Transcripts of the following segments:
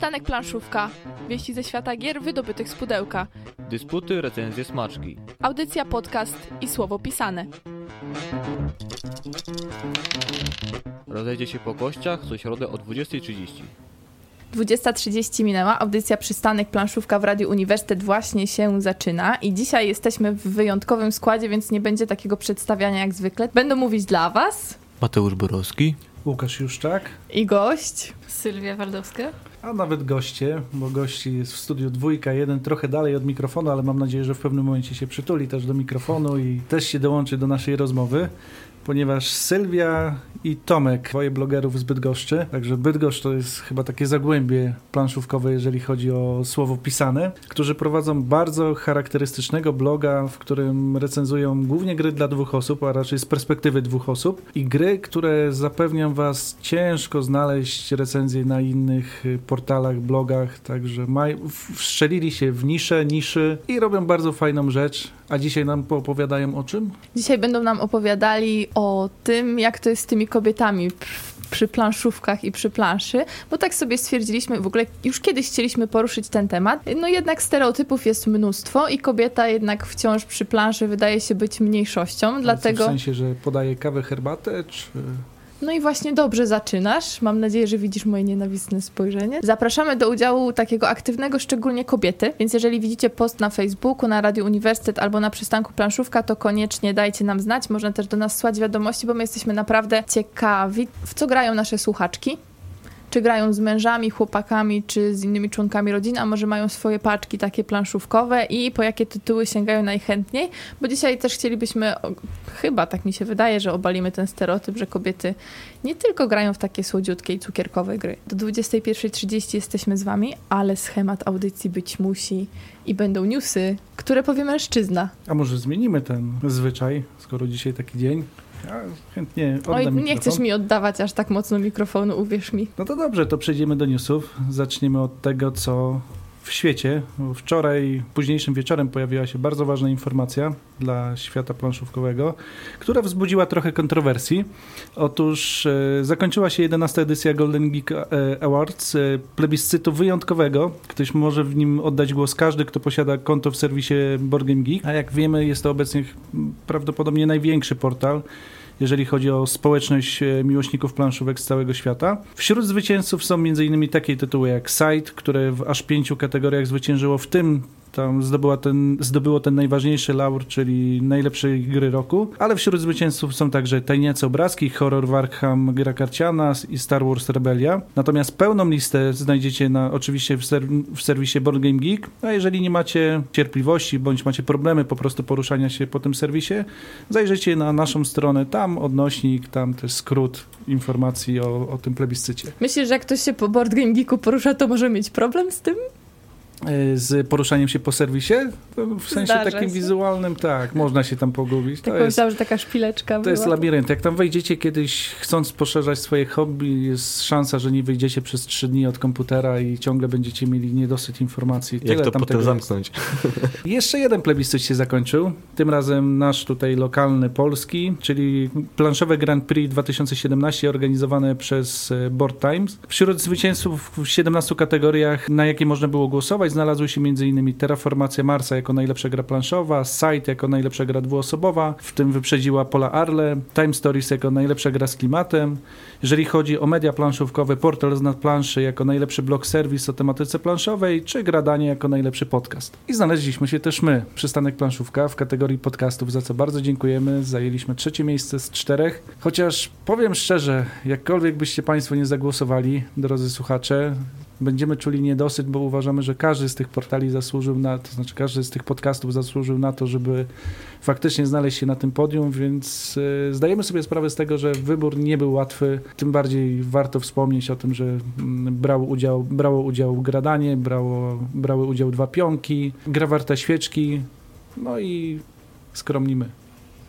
Przystanek planszówka. Wieści ze świata gier wydobytych z pudełka. Dysputy, recenzje, smaczki. Audycja, podcast i słowo pisane. Rozejdzie się po kościach co środę o 20.30. 20.30 minęła, audycja Przystanek Planszówka w Radiu Uniwersytet właśnie się zaczyna i dzisiaj jesteśmy w wyjątkowym składzie, więc nie będzie takiego przedstawiania jak zwykle. Będę mówić dla Was Mateusz Borowski. Łukasz Juszczak, i gość. Sylwia Waldowska. A nawet goście, bo gości jest w studiu dwójka, jeden trochę dalej od mikrofonu, ale mam nadzieję, że w pewnym momencie się przytuli też do mikrofonu i też się dołączy do naszej rozmowy, ponieważ Sylwia i Tomek, dwoje blogerów z Bydgoszczy, także Bydgoszcz to jest chyba takie zagłębie planszówkowe, jeżeli chodzi o słowo pisane, którzy prowadzą bardzo charakterystycznego bloga, w którym recenzują głównie gry dla dwóch osób, a raczej z perspektywy dwóch osób i gry, które zapewniam was ciężko znaleźć recenzje na innych y, portalach, blogach, także maj, się w nisze, niszy i robią bardzo fajną rzecz, a dzisiaj nam poopowiadają o czym? Dzisiaj będą nam opowiadali o tym, jak to jest z tymi kobietami przy- przy planszówkach i przy planszy, bo tak sobie stwierdziliśmy, w ogóle już kiedyś chcieliśmy poruszyć ten temat, no jednak stereotypów jest mnóstwo i kobieta jednak wciąż przy planszy wydaje się być mniejszością, dlatego... W sensie, że podaje kawę, herbatę, czy... No i właśnie dobrze zaczynasz. Mam nadzieję, że widzisz moje nienawistne spojrzenie. Zapraszamy do udziału takiego aktywnego, szczególnie kobiety. Więc jeżeli widzicie post na Facebooku, na Radio Uniwersytet albo na przystanku Planszówka, to koniecznie dajcie nam znać. Można też do nas słać wiadomości, bo my jesteśmy naprawdę ciekawi, w co grają nasze słuchaczki. Czy grają z mężami, chłopakami, czy z innymi członkami rodziny, a może mają swoje paczki takie planszówkowe i po jakie tytuły sięgają najchętniej, bo dzisiaj też chcielibyśmy, chyba tak mi się wydaje, że obalimy ten stereotyp, że kobiety nie tylko grają w takie słodziutkie i cukierkowe gry. Do 21.30 jesteśmy z wami, ale schemat audycji być musi i będą newsy, które powie mężczyzna. A może zmienimy ten zwyczaj, skoro dzisiaj taki dzień? Ja chętnie oddam Oj, nie mikrofon. chcesz mi oddawać aż tak mocno mikrofonu, uwierz mi. No to dobrze, to przejdziemy do newsów. Zaczniemy od tego, co w świecie. Wczoraj, późniejszym wieczorem pojawiła się bardzo ważna informacja dla świata planszówkowego, która wzbudziła trochę kontrowersji. Otóż e, zakończyła się 11 edycja Golden Geek e, Awards, e, plebiscytu wyjątkowego. Ktoś może w nim oddać głos każdy, kto posiada konto w serwisie Board Game Geek. A jak wiemy, jest to obecnie prawdopodobnie największy portal jeżeli chodzi o społeczność e, miłośników planszówek z całego świata. Wśród zwycięzców są m.in. takie tytuły jak Sight, które w aż pięciu kategoriach zwyciężyło, w tym tam zdobyła ten, zdobyło ten najważniejszy laur, czyli najlepszej gry roku, ale wśród zwycięzców są także Tajniace Obrazki, Horror Warham Gra Karciana i Star Wars Rebellia. Natomiast pełną listę znajdziecie na, oczywiście w, ser, w serwisie Board Game Geek, a jeżeli nie macie cierpliwości, bądź macie problemy po prostu poruszania się po tym serwisie, zajrzyjcie na naszą stronę, tam odnośnik, tam też skrót informacji o, o tym plebiscycie. Myślisz, że jak ktoś się po Board Game Geeku porusza, to może mieć problem z tym? E, Z poruszaniem się po serwisie? W sensie Zdarza takim się. wizualnym, tak, można się tam pogubić. Tak To jest, że taka szpileczka to jest była. labirynt. Jak tam wejdziecie kiedyś, chcąc poszerzać swoje hobby, jest szansa, że nie wyjdziecie przez trzy dni od komputera i ciągle będziecie mieli niedosyt informacji. Jak Tyle to tam potem tego jest. zamknąć? Jeszcze jeden plebiscyt się zakończył. Tym razem nasz tutaj lokalny, polski, czyli planszowe Grand Prix 2017 organizowane przez e, Board Times. Wśród zwycięzców w 17 kategoriach, na jakie można było głosować, znalazły się m.in. Terraformacja Marsa jako najlepsza gra planszowa, Sight jako najlepsza gra dwuosobowa, w tym wyprzedziła Pola Arle, Time Stories jako najlepsza gra z klimatem. Jeżeli chodzi o media planszówkowe, Portal z planszy jako najlepszy blog serwis o tematyce planszowej, czy Gradanie jako najlepszy podcast. I znaleźliśmy się też my, Przystanek Planszówka, w kategorii podcastów, za co bardzo dziękujemy. Zajęliśmy trzecie miejsce z czterech. Chociaż powiem szczerze, jakkolwiek byście Państwo nie zagłosowali, drodzy słuchacze, będziemy czuli niedosyt, bo uważamy, że każdy z tych portali zasłużył na, to znaczy każdy z tych podcastów zasłużył na to, żeby faktycznie znaleźć się na tym podium, więc y, zdajemy sobie sprawę z tego, że wybór nie był łatwy. Tym bardziej warto wspomnieć o tym, że mm, brał udział, brało udział Gradanie, brało, brały udział dwa pionki, gra warta świeczki, no i skromni my.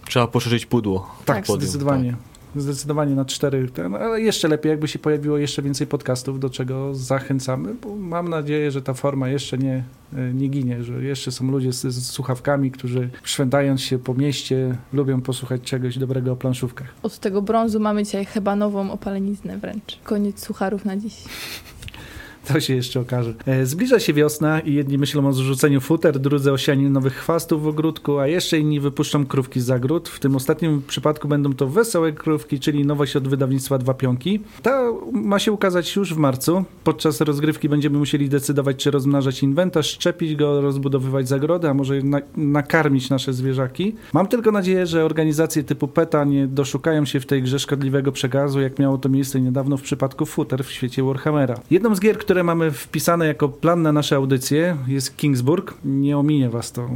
Trzeba poszerzyć pudło. Tak, Podium, zdecydowanie. Zdecydowanie na cztery, ale jeszcze lepiej, jakby się pojawiło jeszcze więcej podcastów, do czego zachęcamy, bo mam nadzieję, że ta forma jeszcze nie, e, nie ginie, że jeszcze są ludzie z, z słuchawkami, którzy szwendając się po mieście lubią posłuchać czegoś dobrego o planszówkach. Od tego brązu mamy dzisiaj chyba nową opaleniznę wręcz. Koniec sucharów na dziś. To się jeszcze okaże. E, Zbliża się wiosna i jedni myślą o zrzuceniu futer, drudzy o sianiu nowych chwastów w ogródku, a jeszcze inni wypuszczą krówki z zagród. W tym ostatnim przypadku będą to wesołe krówki, czyli nowość od wydawnictwa Dwa Pionki. Ta ma się ukazać już w marcu. Podczas rozgrywki będziemy musieli decydować, czy rozmnażać inwentarz, szczepić go, rozbudowywać zagrody, a może na, nakarmić nasze zwierzaki. Mam tylko nadzieję, że organizacje typu PETA nie doszukają się w tej grze szkodliwego przekazu, jak miało to miejsce niedawno w przypadku futer w świecie Warhammera. Jedną z gier, które mamy wpisane jako plan na nasze audycje jest Kingsburg. Nie ominie was to.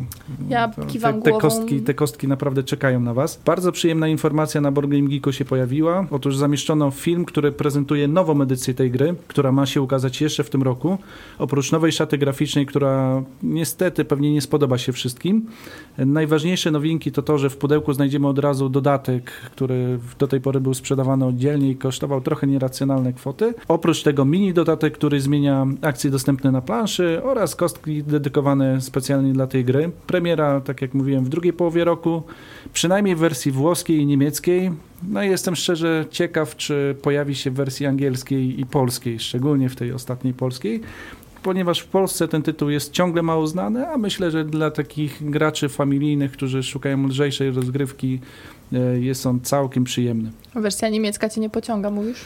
Ja to kiwam te, te, głową. kostki, te kostki naprawdę czekają na was. Bardzo przyjemna informacja na Board Game Geeku się pojawiła. Otóż zamieszczono film, który prezentuje nową edycję tej gry, która ma się ukazać jeszcze w tym roku. Oprócz nowej szaty graficznej, która niestety pewnie nie spodoba się wszystkim. Najważniejsze nowinki to to, że w pudełku znajdziemy od razu dodatek, który do tej pory był sprzedawany oddzielnie i kosztował trochę nieracjonalne kwoty. Oprócz tego mini dodatek, który zmienia akcje dostępne na planszy oraz kostki dedykowane specjalnie dla tej gry. Premiera, tak jak mówiłem, w drugiej połowie roku, przynajmniej w wersji włoskiej i niemieckiej. No i jestem szczerze ciekaw, czy pojawi się w wersji angielskiej i polskiej, szczególnie w tej ostatniej polskiej ponieważ w Polsce ten tytuł jest ciągle mało znany, a myślę, że dla takich graczy familijnych, którzy szukają lżejszej rozgrywki, e, jest on całkiem przyjemny. Wersja niemiecka cię nie pociąga, mówisz?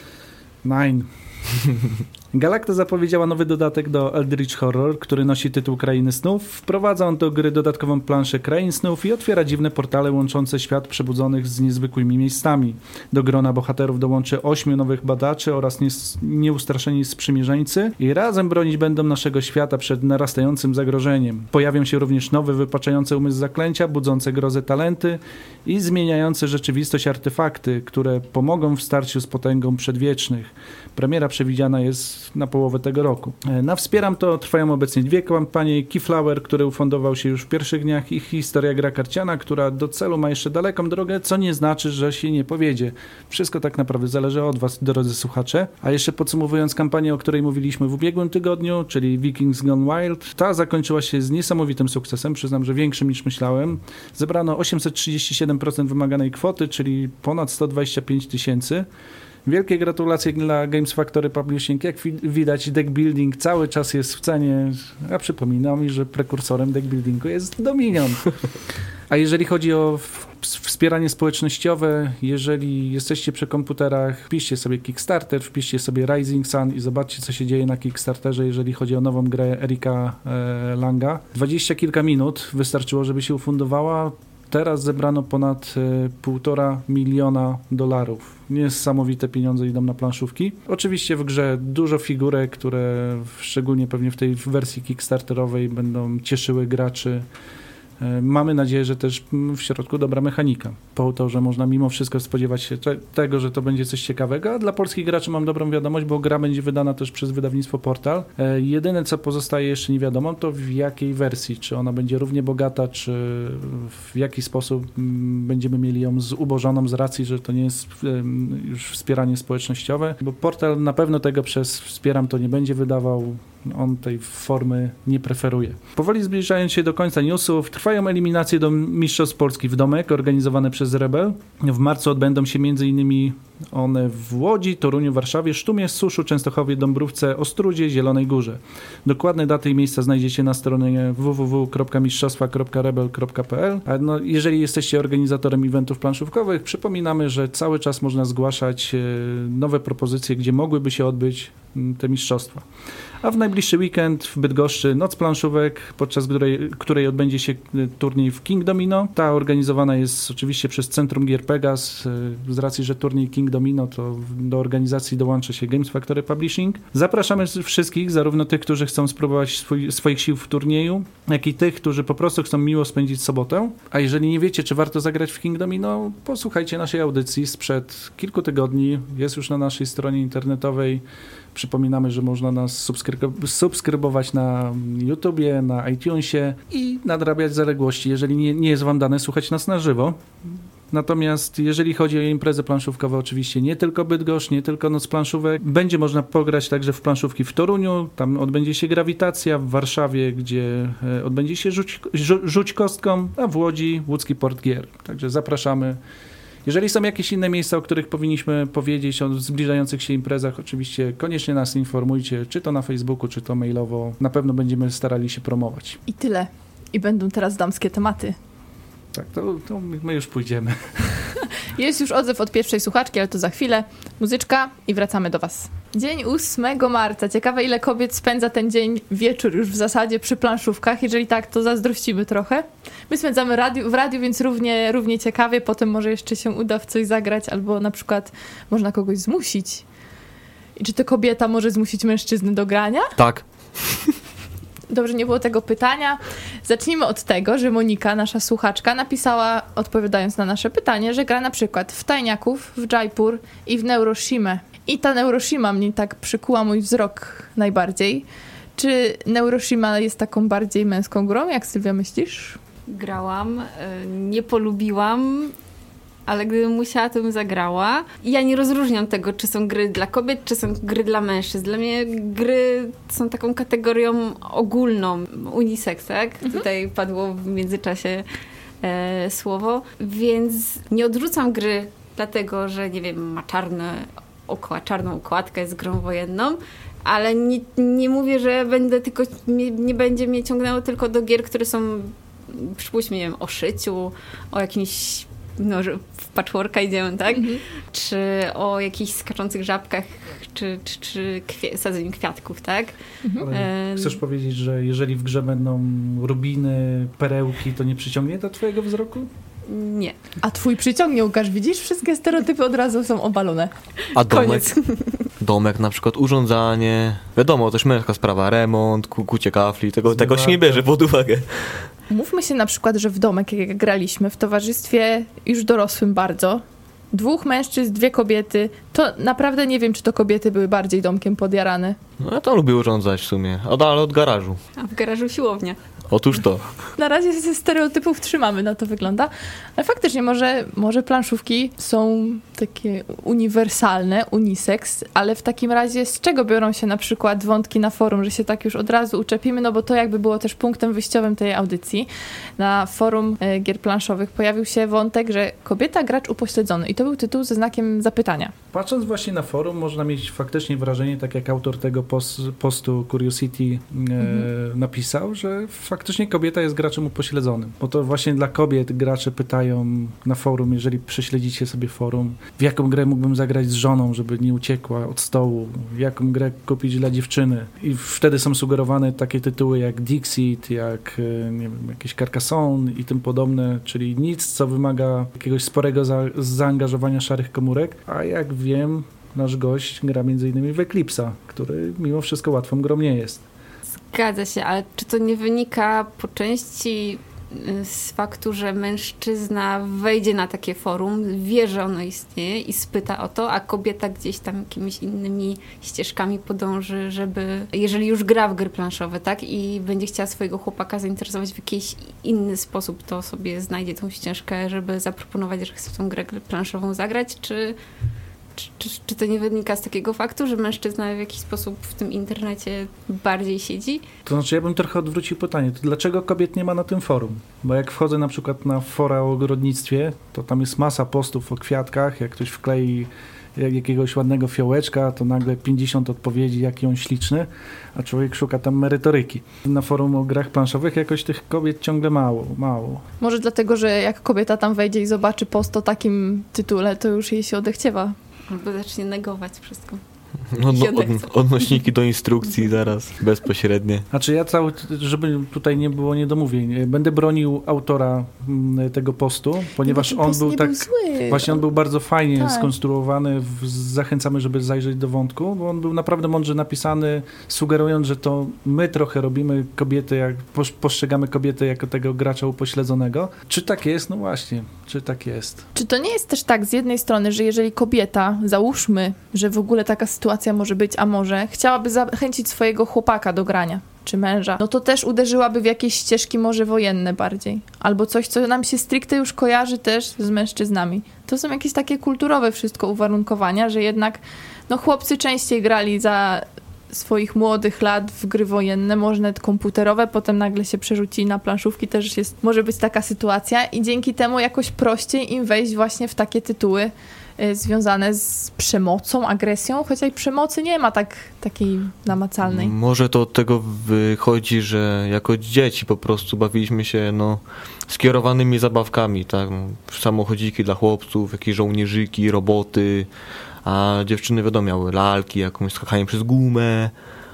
Nine. Galacta zapowiedziała nowy dodatek do Eldritch Horror, który nosi tytuł Krainy Snów. Wprowadza on do gry dodatkową planszę Krain Snów i otwiera dziwne portale łączące świat przebudzonych z niezwykłymi miejscami. Do grona bohaterów dołączy ośmiu nowych badaczy oraz nieustraszeni sprzymierzeńcy i razem bronić będą naszego świata przed narastającym zagrożeniem. Pojawią się również nowe wypaczające umysł zaklęcia, budzące grozę talenty i zmieniające rzeczywistość artefakty, które pomogą w starciu z potęgą przedwiecznych. Premiera przewidziana jest na połowę tego roku. E, Na Wspieram to trwają obecnie dwie kampanie. Keyflower, który ufundował się już w pierwszych dniach i Historia Gra Karciana, która do celu ma jeszcze daleką drogę, co nie znaczy, że się nie powiedzie. Wszystko tak naprawdę zależy od Was, drodzy słuchacze. A jeszcze podsumowując kampanię, o której mówiliśmy w ubiegłym tygodniu, czyli Vikings Gone Wild, ta zakończyła się z niesamowitym sukcesem, przyznam, że większym niż myślałem. Zebrano 837% wymaganej kwoty, czyli ponad 125 tysięcy. Wielkie gratulacje dla Games Factory Publishing. Jak wi- widać, deck building cały czas jest w cenie. A przypominam mi, że prekursorem deck buildingu jest Dominion. A jeżeli chodzi o wspieranie społecznościowe, jeżeli jesteście przy komputerach, wpiszcie sobie Kickstarter, wpiszcie sobie Rising Sun i zobaczcie, co się dzieje na Kickstarterze, jeżeli chodzi o nową grę Erika e, Langa. Dwadzieścia kilka minut wystarczyło, żeby się ufundowała. Teraz zebrano ponad e, półtora miliona dolarów. Niesamowite pieniądze idą na planszówki. Oczywiście w grze dużo figurek, które szczególnie pewnie w tej wersji kickstarterowej będą cieszyły graczy. E, Mamy nadzieję, że też w środku dobra mechanika. Po to, że można mimo wszystko spodziewać się te- tego, że to będzie coś ciekawego. A dla polskich graczy mam dobrą wiadomość, bo gra będzie wydana też przez wydawnictwo Portal. E, Jedyne, co pozostaje jeszcze nie wiadomo, to w jakiej wersji. Czy ona będzie równie bogata, czy w jaki sposób mm, będziemy mieli ją zubożoną z racji, że to nie jest już wspieranie społecznościowe. Bo Portal na pewno tego przez Wspieram to nie będzie wydawał. On tej formy nie preferuje. Powoli zbliżając się do końca newsów, trwają eliminacje do Mistrzostw Polski w domek organizowane przez Rebel. W marcu odbędą się m.in. one w Łodzi, Toruniu, Warszawie, Sztumie, Suszu, Częstochowie, Dąbrówce, Ostrudzie, Zielonej Górze. Dokładne daty i miejsca znajdziecie na stronie www.mistrzostwa.rebel.pl. No, jeżeli jesteście organizatorem eventów planszówkowych, przypominamy, że cały czas można zgłaszać e, nowe propozycje, gdzie mogłyby się odbyć te mistrzostwa. A w najbliższy weekend w Bydgoszczy Noc Planszówek, podczas której, której odbędzie się y, turniej w King Domino. Ta organizowana jest oczywiście przez Centrum Gier Pegas. y, Z racji, że turniej King Domino to do organizacji dołącza się Games Factory Publishing. Zapraszamy wszystkich, zarówno tych, którzy chcą spróbować swój, swoich sił w turnieju, jak i tych, którzy po prostu chcą miło spędzić sobotę. A jeżeli nie wiecie, czy warto zagrać w King Domino, posłuchajcie naszej audycji sprzed kilku tygodni. Jest już na naszej stronie internetowej. Przypominamy, że można nas subskryb- subskrybować na YouTubie, na iTunesie i nadrabiać zaległości, jeżeli nie, nie jest Wam dane słuchać nas na żywo. Natomiast jeżeli chodzi o imprezy planszówkowe, oczywiście nie tylko Bydgoszcz, nie tylko Noc Planszówek. Będzie można pograć także w planszówki w Toruniu, tam odbędzie się Grawitacja, w Warszawie, gdzie e, odbędzie się Rzuć, rzu- rzuć Kostką, a w Łodzi Łódzki Port Gier. Także zapraszamy Jeżeli są jakieś inne miejsca, o których powinniśmy powiedzieć, o zbliżających się imprezach, oczywiście koniecznie nas informujcie, czy to na Facebooku, czy to mailowo. Na pewno będziemy starali się promować. I tyle. I będą teraz damskie tematy. Tak, to, to my już pójdziemy. Jest już odzew od pierwszej słuchaczki, ale to za chwilę. Muzyczka i wracamy do Was. Dzień 8 marca. Ciekawe, ile kobiet spędza ten dzień wieczór już w zasadzie przy planszówkach. Jeżeli tak, to zazdrościmy trochę. My spędzamy radiu, w radiu, więc równie, równie ciekawie. Potem może jeszcze się uda w coś zagrać, albo na przykład można kogoś zmusić. I czy to kobieta może zmusić mężczyznę do grania? Tak. Dobrze, nie było tego pytania. Zacznijmy od tego, że Monika, nasza słuchaczka, napisała, odpowiadając na nasze pytanie, że gra na przykład w Tajniaków, w Jaipur i w Neuroshima. I ta Neuroshima mnie tak przykuła mój wzrok najbardziej. Czy Neuroshima jest taką bardziej męską grą, jak Sylwia myślisz? Grałam, y, nie polubiłam, ale gdybym musiała, to bym zagrała. I ja nie rozróżniam tego, czy są gry dla kobiet, czy są gry dla mężczyzn. Dla mnie gry są taką kategorią ogólną, unisex, tak? Mhm. Tutaj padło w międzyczasie e, słowo, więc nie odrzucam gry dlatego, że nie wiem, ma czarne okła, czarną okładkę, jest grą wojenną, ale nie, nie mówię, że będę tylko, nie, nie będzie mnie ciągnęło tylko do gier, które są przypuśćmy, nie wiem, o szyciu, o jakimś no, że w patchworka idziemy, tak? Czy o jakichś skaczących żabkach, czy, czy, czy kwie, sadzeniu kwiatków, tak? Ale Em. chcesz powiedzieć, że jeżeli w grze będą rubiny, perełki, to nie przyciągnie do twojego wzroku? Nie. A twój przyciągnie, Łukasz, widzisz? Wszystkie stereotypy od razu są obalone. A domek? Koniec. Domek na przykład, urządzanie. Wiadomo, też męska sprawa, remont, ku- kucie kafli, tego, tego się nie bierze pod uwagę. Mówmy się na przykład, że w domek, jak graliśmy, w towarzystwie już dorosłym bardzo, dwóch mężczyzn, dwie kobiety, to naprawdę nie wiem, czy to kobiety były bardziej domkiem podjarane. No ja to lubię urządzać w sumie, od, ale od garażu. A w garażu siłownia. Otóż to. Na razie ze stereotypów trzymamy, na to wygląda. Ale faktycznie może, może planszówki są takie uniwersalne, unisex, ale w takim razie z czego biorą się na przykład wątki na forum, że się tak już od razu uczepimy, no bo to jakby było też punktem wyjściowym tej audycji. Na forum e, gier planszowych pojawił się wątek, że kobieta gracz upośledzony i to był tytuł ze znakiem zapytania. Patrząc właśnie na forum, można mieć faktycznie wrażenie, tak jak autor tego pos, postu Curiosity e, napisał, że faktycznie kobieta jest graczem upośledzonym. Bo to właśnie dla kobiet gracze pytają na forum, jeżeli prześledzicie sobie forum, w jaką grę mógłbym zagrać z żoną, żeby nie uciekła od stołu, w jaką grę kupić dla dziewczyny. I wtedy są sugerowane takie tytuły jak Dixit, jak e, nie wiem, jakieś Carcassonne i tym podobne, czyli nic, co wymaga jakiegoś sporego za, zaangażowania szarych komórek, a jak wiem, nasz gość gra m.in. w Eclipse'a, który mimo wszystko łatwą grą nie jest. Zgadza się, ale czy to nie wynika po części y, z faktu, że mężczyzna wejdzie na takie forum, wie, że ono istnieje i spyta o to, a kobieta gdzieś tam jakimiś innymi ścieżkami podąży, żeby, jeżeli już gra w gry planszowe, tak, i będzie chciała swojego chłopaka zainteresować w jakiś inny sposób, to sobie znajdzie tą ścieżkę, żeby zaproponować, że chce w tą grę planszową zagrać, czy czy, czy, czy to nie wynika z takiego faktu, że mężczyzna w jakiś sposób w tym internecie bardziej siedzi? To znaczy, ja bym trochę odwrócił pytanie, to dlaczego kobiet nie ma na tym forum? Bo jak wchodzę na przykład na fora o ogrodnictwie, to tam jest masa postów o kwiatkach, jak ktoś wklei jak- jakiegoś ładnego fiołeczka, to nagle 50 odpowiedzi, jaki on śliczny, a człowiek szuka tam merytoryki. Na forum o grach planszowych jakoś tych kobiet ciągle mało, mało. Może dlatego, że jak kobieta tam wejdzie i zobaczy post o takim tytule, to już jej się odechciewa. Albo zacznie negować wszystko. No, no, od, odnośniki do instrukcji zaraz, bezpośrednie. Znaczy ja cały, żeby tutaj nie było niedomówień, będę bronił autora mm, tego postu, ponieważ on post był tak... Był. Właśnie on był bardzo fajnie Tak. skonstruowany. W, zachęcamy, żeby zajrzeć do wątku, bo on był naprawdę mądrze napisany, sugerując, że to my trochę robimy kobiety, jak pos- postrzegamy kobiety jako tego gracza upośledzonego. Czy tak jest? No właśnie, czy tak jest? Czy to nie jest też tak z jednej strony, że jeżeli kobieta, załóżmy, że w ogóle taka sytuacja może być, a może, chciałaby zachęcić swojego chłopaka do grania, czy męża, no to też uderzyłaby w jakieś ścieżki może wojenne bardziej. Albo coś, co nam się stricte już kojarzy też z mężczyznami. To są jakieś takie kulturowe wszystko uwarunkowania, że jednak no chłopcy częściej grali za swoich młodych lat w gry wojenne, może komputerowe, potem nagle się przerzuci na planszówki, też jest, może być taka sytuacja i dzięki temu jakoś prościej im wejść właśnie w takie tytuły związane z przemocą, agresją, chociaż przemocy nie ma tak takiej namacalnej. Może to od tego wychodzi, że jako dzieci po prostu bawiliśmy się no, skierowanymi zabawkami, tak? No, samochodziki dla chłopców, jakieś żołnierzyki, roboty, a dziewczyny wiadomo miały lalki, jakąś skakanie przez gumę.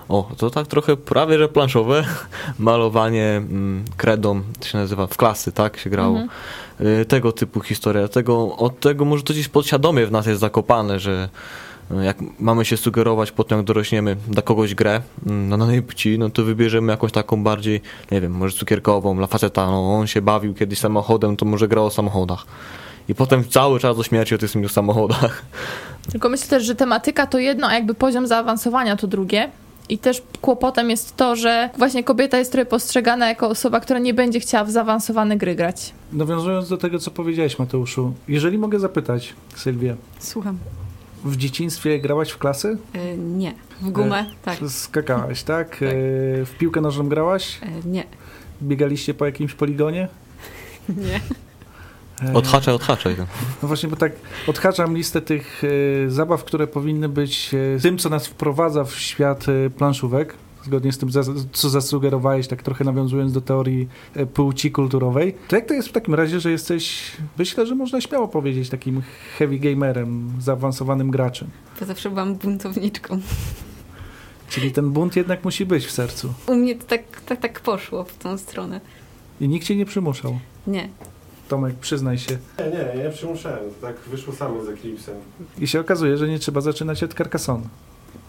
O, to tak trochę prawie, że planszowe. Malowanie mm, kredą, to się nazywa, w klasy, tak się grało. Mhm. Y, Tego typu historia. Tego, od tego może to gdzieś podświadomie w nas jest zakopane, że y, jak mamy się sugerować potem, jak dorośniemy, dla kogoś grę mm, na danej płci, no to wybierzemy jakąś taką bardziej, nie wiem, może cukierkową, dla faceta, no on się bawił kiedyś samochodem, to może grał o samochodach. I potem cały czas do śmierci o tych samochodach. Tylko myślę też, że tematyka to jedno, a jakby poziom zaawansowania to drugie. I też kłopotem jest to, że właśnie kobieta jest trochę postrzegana jako osoba, która nie będzie chciała w zaawansowane gry grać. Nawiązując do tego, co powiedziałeś, Mateuszu, jeżeli mogę zapytać, Sylwię, Słucham. w dzieciństwie grałaś w klasy? E, nie. W gumę? Tak. Skakałaś, tak? E, W piłkę nożną grałaś? Nie. Biegaliście po jakimś poligonie? Nie. Odhaczaj, odhaczaj. No właśnie, bo tak odhaczam listę tych e, zabaw, które powinny być e, tym, co nas wprowadza w świat e, planszówek. Zgodnie z tym, co zasugerowałeś, tak trochę nawiązując do teorii płci kulturowej. To jak to jest w takim razie, że jesteś, myślę, że można śmiało powiedzieć, takim heavy gamerem, zaawansowanym graczem? Bo zawsze byłam buntowniczką. Czyli ten bunt jednak musi być w sercu. U mnie to tak, tak, tak poszło w tą stronę. I nikt cię nie przymuszał. Nie. Tomek, przyznaj się. Nie, nie, nie przymuszałem. To tak wyszło samo z Eclipsem. I się okazuje, że nie trzeba zaczynać od Carcassonne.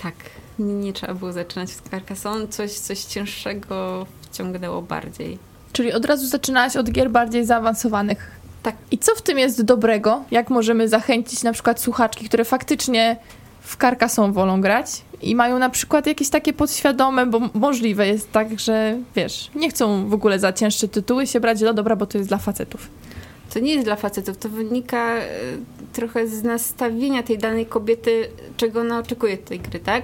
Tak. Nie, nie trzeba było zaczynać od Carcassonne. Coś, coś cięższego wciągnęło bardziej. Czyli od razu zaczynałaś od gier bardziej zaawansowanych. Tak. I co w tym jest dobrego? Jak możemy zachęcić na przykład słuchaczki, które faktycznie w Carcassonne wolą grać i mają na przykład jakieś takie podświadome, bo możliwe jest tak, że wiesz, nie chcą w ogóle za cięższe tytuły się brać, no dobra, bo to jest dla facetów. To nie jest dla facetów, to wynika e, trochę z nastawienia tej danej kobiety, czego ona oczekuje od tej gry, tak?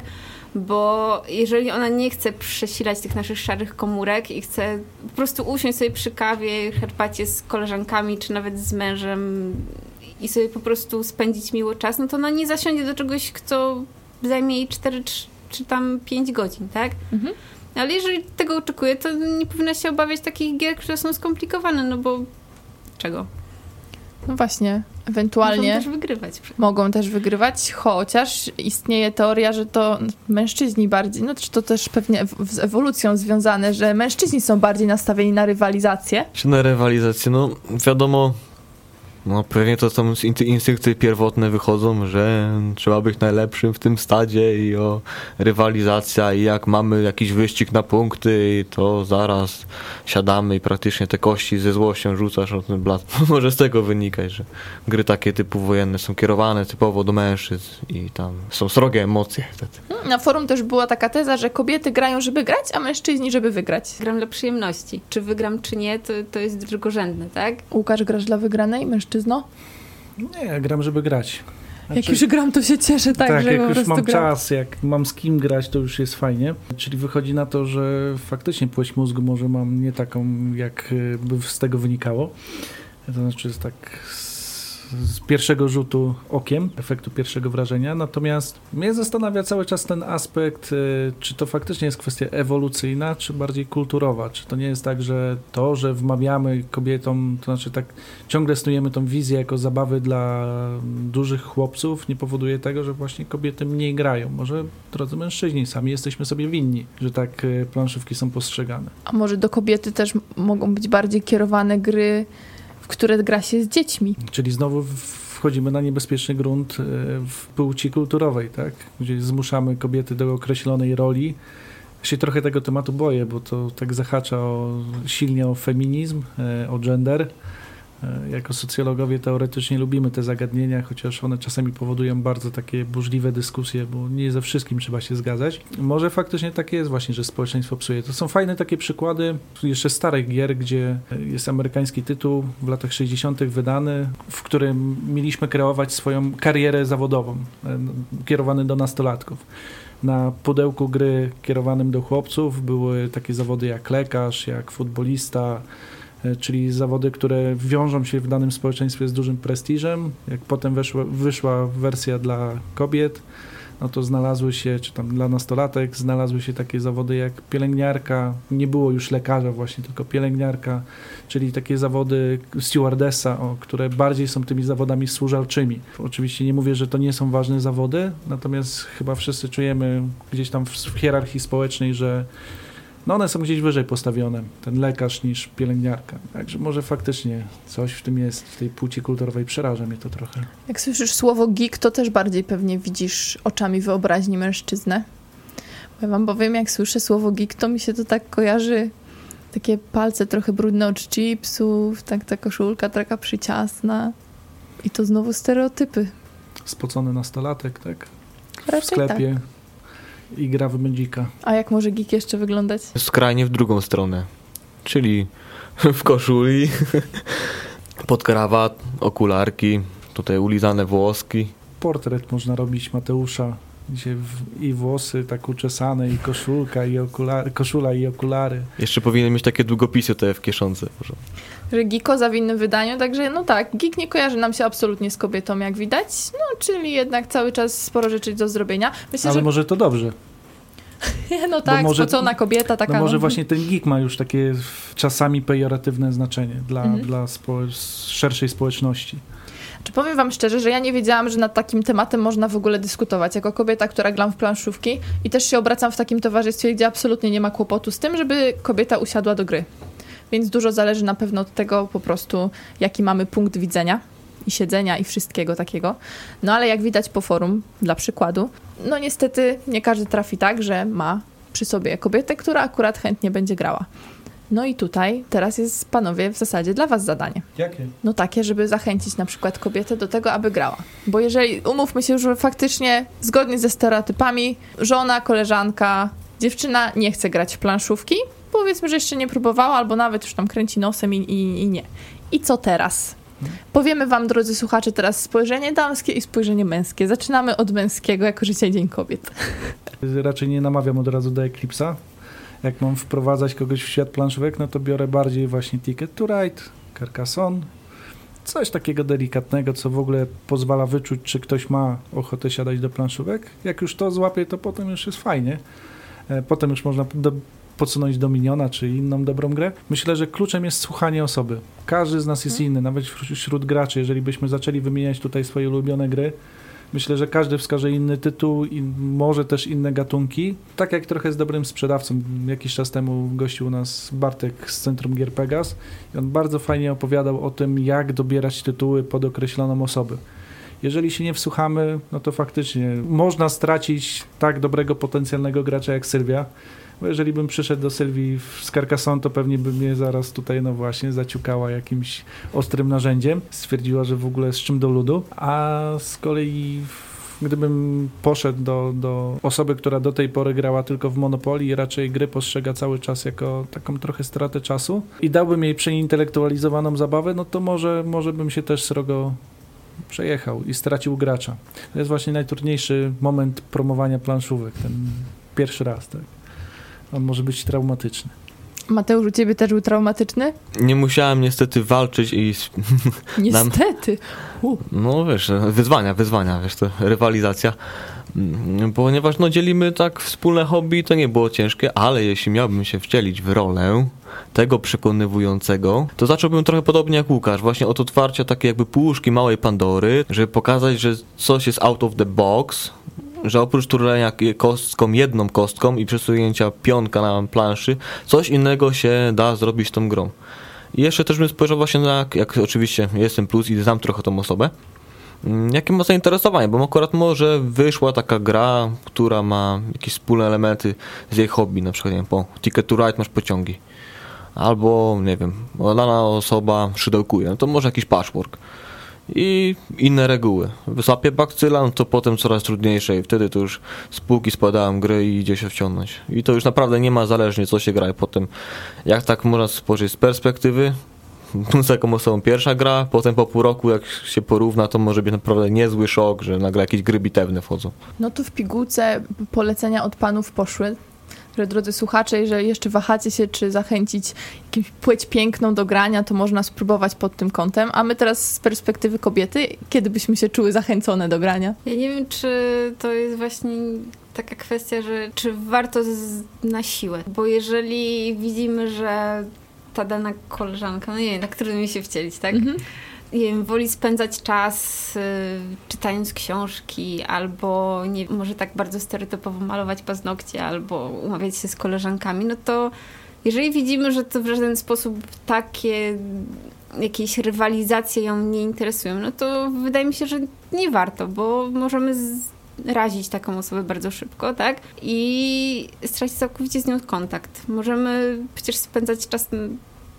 Bo jeżeli ona nie chce przesilać tych naszych szarych komórek i chce po prostu usiąść sobie przy kawie, herbacie z koleżankami, czy nawet z mężem i sobie po prostu spędzić miło czas, no to ona nie zasiądzie do czegoś, co zajmie jej 4 czy, czy tam 5 godzin, tak? Mhm. Ale jeżeli tego oczekuje, to nie powinna się obawiać takich gier, które są skomplikowane, no bo czego? No właśnie, ewentualnie też wygrywać. mogą też wygrywać, chociaż istnieje teoria, że to mężczyźni bardziej, no czy to też pewnie z ewolucją związane, że mężczyźni są bardziej nastawieni na rywalizację. Czy na rywalizację? No wiadomo, no pewnie to inty- instynkty pierwotne wychodzą, że trzeba być najlepszym w tym stadzie i o rywalizacja i jak mamy jakiś wyścig na punkty, to zaraz siadamy i praktycznie te kości ze złością rzucasz o ten blat. Może z tego wynikać, że gry takie typu wojenne są kierowane typowo do mężczyzn i tam są srogie emocje wtedy. Hmm, Na forum też była taka teza, że kobiety grają, żeby grać, a mężczyźni, żeby wygrać. Gram dla przyjemności. Czy wygram, czy nie, to, to jest drugorzędne, tak? Łukasz, grasz dla wygranej, mężczyzno? Nie, ja gram, żeby grać. Jak Znaczy- już gram, to się cieszę tak, tak, że jak po już mam gram. czas, jak mam z kim grać, to już jest fajnie. Czyli wychodzi na to, że faktycznie płeć mózgu może mam nie taką, jak y, by z tego wynikało. To znaczy jest tak z, pierwszego rzutu okiem, efektu pierwszego wrażenia. Natomiast mnie zastanawia cały czas ten aspekt, y, czy to faktycznie jest kwestia ewolucyjna, czy bardziej kulturowa. Czy to nie jest tak, że to, że wmawiamy kobietom, to znaczy tak ciągle snujemy tą wizję jako zabawy dla dużych chłopców, nie powoduje tego, że właśnie kobiety mniej grają. Może, drodzy mężczyźni, sami jesteśmy sobie winni, że tak y, planszówki są postrzegane. A może do kobiety też mogą być bardziej kierowane gry, w które gra się z dziećmi. Czyli znowu wchodzimy na niebezpieczny grunt y, w płci kulturowej, tak? Gdzie zmuszamy kobiety do określonej roli. Ja się trochę tego tematu boję, bo to tak zahacza o, silnie o feminizm, y, o gender. Y, Jako socjologowie teoretycznie lubimy te zagadnienia, chociaż one czasami powodują bardzo takie burzliwe dyskusje, bo nie ze wszystkim trzeba się zgadzać. Może faktycznie tak jest właśnie, że społeczeństwo psuje. To są fajne takie przykłady jeszcze starych gier, gdzie jest amerykański tytuł w latach 60. wydany, w którym mieliśmy kreować swoją karierę zawodową, e, kierowany do nastolatków. Na pudełku gry kierowanym do chłopców były takie zawody jak lekarz, jak futbolista, e, czyli zawody, które wiążą się w danym społeczeństwie z dużym prestiżem. Jak potem weszła, wyszła wersja dla kobiet, no to znalazły się, czy tam dla nastolatek, znalazły się takie zawody jak pielęgniarka, nie było już lekarza właśnie, tylko pielęgniarka, czyli takie zawody stewardessa, o, które bardziej są tymi zawodami służalczymi. Oczywiście nie mówię, że to nie są ważne zawody, natomiast chyba wszyscy czujemy gdzieś tam w hierarchii społecznej, że no one są gdzieś wyżej postawione, ten lekarz niż pielęgniarka. Także może faktycznie coś w tym jest, w tej płci kulturowej przeraża mnie to trochę. Jak słyszysz słowo geek, to też bardziej pewnie widzisz oczami wyobraźni mężczyznę. Bo ja wam powiem, jak słyszę słowo geek, to mi się to tak kojarzy takie palce trochę brudne od chipsów, tak ta koszulka taka przyciasna. I to znowu stereotypy. Spocony nastolatek, tak? W Raczej sklepie i gra w mędzika. A jak może geek jeszcze wyglądać? Skrajnie w drugą stronę. Czyli w koszuli, pod krawat, okularki, tutaj ulizane włoski. Portret można robić Mateusza, gdzie w, i włosy tak uczesane, i koszulka, i okulary, koszula, i okulary. Jeszcze powinien mieć takie długopisy te w kieszonce. Może. Że geekoza w innym wydaniu, także no tak, geek nie kojarzy nam się absolutnie z kobietą, jak widać. No, czyli jednak cały czas sporo rzeczy do zrobienia. Myślę, Ale że może to dobrze. no tak, może- spocona kobieta taka. no może no. właśnie ten geek ma już takie czasami pejoratywne znaczenie dla, Mhm. dla spo, szerszej społeczności. Czy powiem wam szczerze, że ja nie wiedziałam, że nad takim tematem można w ogóle dyskutować. Jako kobieta, która gram w planszówki i też się obracam w takim towarzystwie, gdzie absolutnie nie ma kłopotu z tym, żeby kobieta usiadła do gry. Więc dużo zależy na pewno od tego po prostu, jaki mamy punkt widzenia i siedzenia i wszystkiego takiego. No ale jak widać po forum, dla przykładu, no niestety nie każdy trafi tak, że ma przy sobie kobietę, która akurat chętnie będzie grała. No i tutaj teraz jest, panowie, w zasadzie dla was zadanie. Jakie? No takie, żeby zachęcić na przykład kobietę do tego, aby grała. Bo jeżeli, umówmy się, że faktycznie zgodnie ze stereotypami, żona, koleżanka, dziewczyna nie chce grać w planszówki, powiedzmy, że jeszcze nie próbowała, albo nawet już tam kręci nosem i, i, i nie. I co teraz? Powiemy wam, drodzy słuchacze, teraz spojrzenie damskie i spojrzenie męskie. Zaczynamy od męskiego, jako że dzisiaj Dzień Kobiet. Raczej nie namawiam od razu do Eclipse'a. Jak mam wprowadzać kogoś w świat planszówek, no to biorę bardziej właśnie Ticket to Ride, Carcassonne, coś takiego delikatnego, co w ogóle pozwala wyczuć, czy ktoś ma ochotę siadać do planszówek. Jak już to złapie, to potem już jest fajnie. E, Potem już można do, podsunąć Dominiona, czy inną dobrą grę. Myślę, że kluczem jest słuchanie osoby. Każdy z nas jest inny, nawet wśród graczy. Jeżeli byśmy zaczęli wymieniać tutaj swoje ulubione gry, Myślę, że każdy wskaże inny tytuł i może też inne gatunki. Tak jak trochę z dobrym sprzedawcą. Jakiś czas temu gościł u nas Bartek z Centrum Gier Pegas i on bardzo fajnie opowiadał o tym, jak dobierać tytuły pod określoną osobę. Jeżeli się nie wsłuchamy, no to faktycznie można stracić tak dobrego potencjalnego gracza jak Sylwia. Bo jeżeli bym przyszedł do Sylwii z Carcassonne, to pewnie by mnie zaraz tutaj, no właśnie, zaciukała jakimś ostrym narzędziem. Stwierdziła, że w ogóle z czym do ludu. A z kolei gdybym poszedł do, do osoby, która do tej pory grała tylko w Monopolii i raczej gry postrzega cały czas jako taką trochę stratę czasu i dałbym jej przeintelektualizowaną zabawę, no to może, może bym się też srogo przejechał i stracił gracza. To jest właśnie najtrudniejszy moment promowania planszówek, ten pierwszy raz, tak. On może być traumatyczny. Mateusz, u ciebie też był traumatyczny? Nie musiałem niestety walczyć i Niestety. No wiesz, wyzwania, wyzwania, wiesz, to rywalizacja. Mm, Ponieważ no dzielimy tak wspólne hobby, to nie było ciężkie, ale jeśli miałbym się wcielić w rolę tego przekonywującego, to zacząłbym trochę podobnie jak Łukasz, właśnie od otwarcia takiej jakby puszki małej Pandory, żeby pokazać, że coś jest out of the box, że oprócz turlenia kostką, jedną kostką i przesunięcia pionka na planszy, coś innego się da zrobić tą grą. I jeszcze też bym spojrzał właśnie na, jak oczywiście jestem plus i znam trochę tą osobę, mm, jakie ma zainteresowanie, bo akurat może wyszła taka gra, która ma jakieś wspólne elementy z jej hobby, na przykład nie wiem, po Ticket to Ride masz pociągi, albo nie wiem, dana osoba szydełkuje, no to może jakiś patchwork i inne reguły. Wysłapie bakcyla, no to potem coraz trudniejsze i wtedy to już z półki spadają gry i idzie się wciągnąć. I to już naprawdę nie ma zależnie co się gra i potem jak tak można spojrzeć z perspektywy, z taką osobą pierwsza gra, potem po pół roku jak się porówna, to może być naprawdę niezły szok, że nagle jakieś gry bitewne wchodzą. No to w pigułce polecenia od panów poszły. Że drodzy słuchacze, jeżeli jeszcze wahacie się, czy zachęcić jakąś płeć piękną do grania, to można spróbować pod tym kątem. A my teraz z perspektywy kobiety, kiedy byśmy się czuły zachęcone do grania? Ja nie wiem, czy to jest właśnie taka kwestia, że czy warto z, na siłę. Bo jeżeli widzimy, że ta dana koleżanka, no nie wiem, na którym mi się wcielić, tak? Mhm. Wiem, woli spędzać czas y, czytając książki, albo nie, może tak bardzo stereotypowo malować paznokcie, albo umawiać się z koleżankami, no to jeżeli widzimy, że to w żaden sposób takie jakieś rywalizacje ją nie interesują, no to wydaje mi się, że nie warto, bo możemy razić taką osobę bardzo szybko, tak? I stracić całkowicie z nią kontakt. Możemy przecież spędzać czas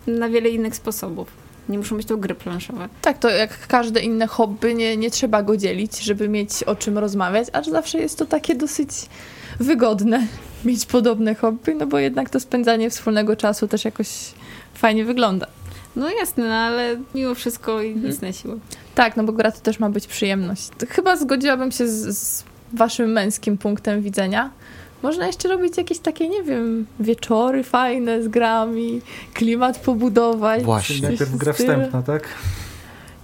na wiele innych sposobów. Nie muszą być to gry planszowe. Tak, to jak każde inne hobby, nie, nie trzeba go dzielić, żeby mieć o czym rozmawiać, aż zawsze jest to takie dosyć wygodne mieć podobne hobby, no bo jednak to spędzanie wspólnego czasu też jakoś fajnie wygląda. No jasne, no ale mimo wszystko nic hmm. na siłę. Tak, no bo gra to też ma być przyjemność. Chyba zgodziłabym się z, z waszym męskim punktem widzenia. Można jeszcze robić jakieś takie, nie wiem, wieczory fajne z grami, klimat pobudować. Właśnie. Najpierw gra wstępna, tak?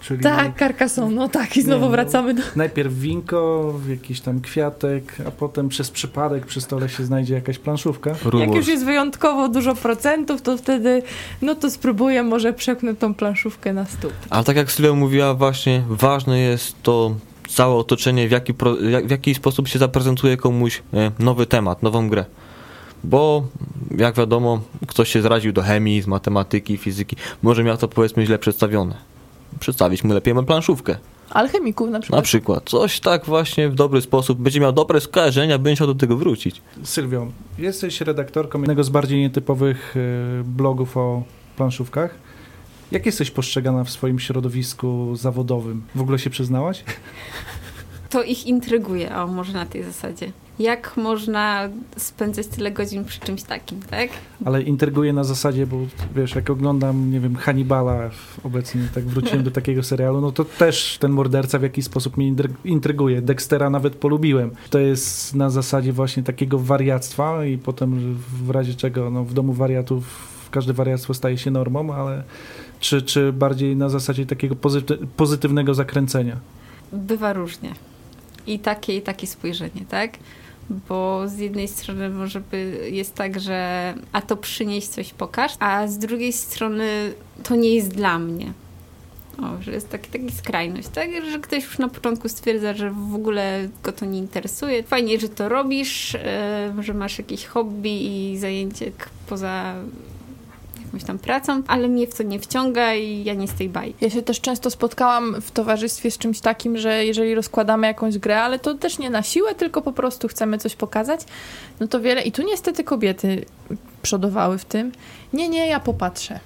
Czyli tak, Carcassonne, no tak i znowu nie, no, wracamy do... Najpierw winko, jakiś tam kwiatek, a potem przez przypadek przy stole się znajdzie jakaś planszówka. Rumors. Jak już jest wyjątkowo dużo procentów, to wtedy no to spróbuję może przepchnąć tą planszówkę na stół. Ale tak jak Sylwia mówiła właśnie, ważne jest to całe otoczenie, w jaki, w jaki sposób się zaprezentuje komuś e, nowy temat, nową grę. Bo jak wiadomo, ktoś się zraził do chemii, z matematyki, fizyki, może miał to powiedzmy źle przedstawione. Przedstawić mu lepiej planszówkę. Alchemików na przykład. Na przykład. Coś tak właśnie w dobry sposób. Będzie miał dobre skojarzenia, będzie chciał do tego wrócić. Sylwio, jesteś redaktorką jednego z bardziej nietypowych e, blogów o planszówkach. Jak jesteś postrzegana w swoim środowisku zawodowym? W ogóle się przyznałaś? To ich intryguje, o może na tej zasadzie. Jak można spędzać tyle godzin przy czymś takim, tak? Ale intryguje na zasadzie, bo wiesz, jak oglądam, nie wiem, Hannibala obecnie, tak wróciłem do takiego serialu, no to też ten morderca w jakiś sposób mnie intryguje. Dextera nawet polubiłem. To jest na zasadzie właśnie takiego wariactwa i potem w razie czego, no w domu wariatów każde wariactwo staje się normą, ale czy, czy bardziej na zasadzie takiego pozytywnego zakręcenia? Bywa różnie. I takie, i takie spojrzenie, tak? Bo z jednej strony może by jest tak, że a to przynieść coś pokaż, a z drugiej strony to nie jest dla mnie. O, że jest taki, taki skrajność, tak? Że ktoś już na początku stwierdza, że w ogóle go to nie interesuje. Fajnie, że to robisz, yy, że masz jakieś hobby i zajęcie poza jakąś tam pracą, ale mnie w to nie wciąga i ja nie z tej bajki. Ja się też często spotkałam w towarzystwie z czymś takim, że jeżeli rozkładamy jakąś grę, ale to też nie na siłę, tylko po prostu chcemy coś pokazać, no to wiele, i tu niestety kobiety przodowały w tym. Nie, nie, ja popatrzę.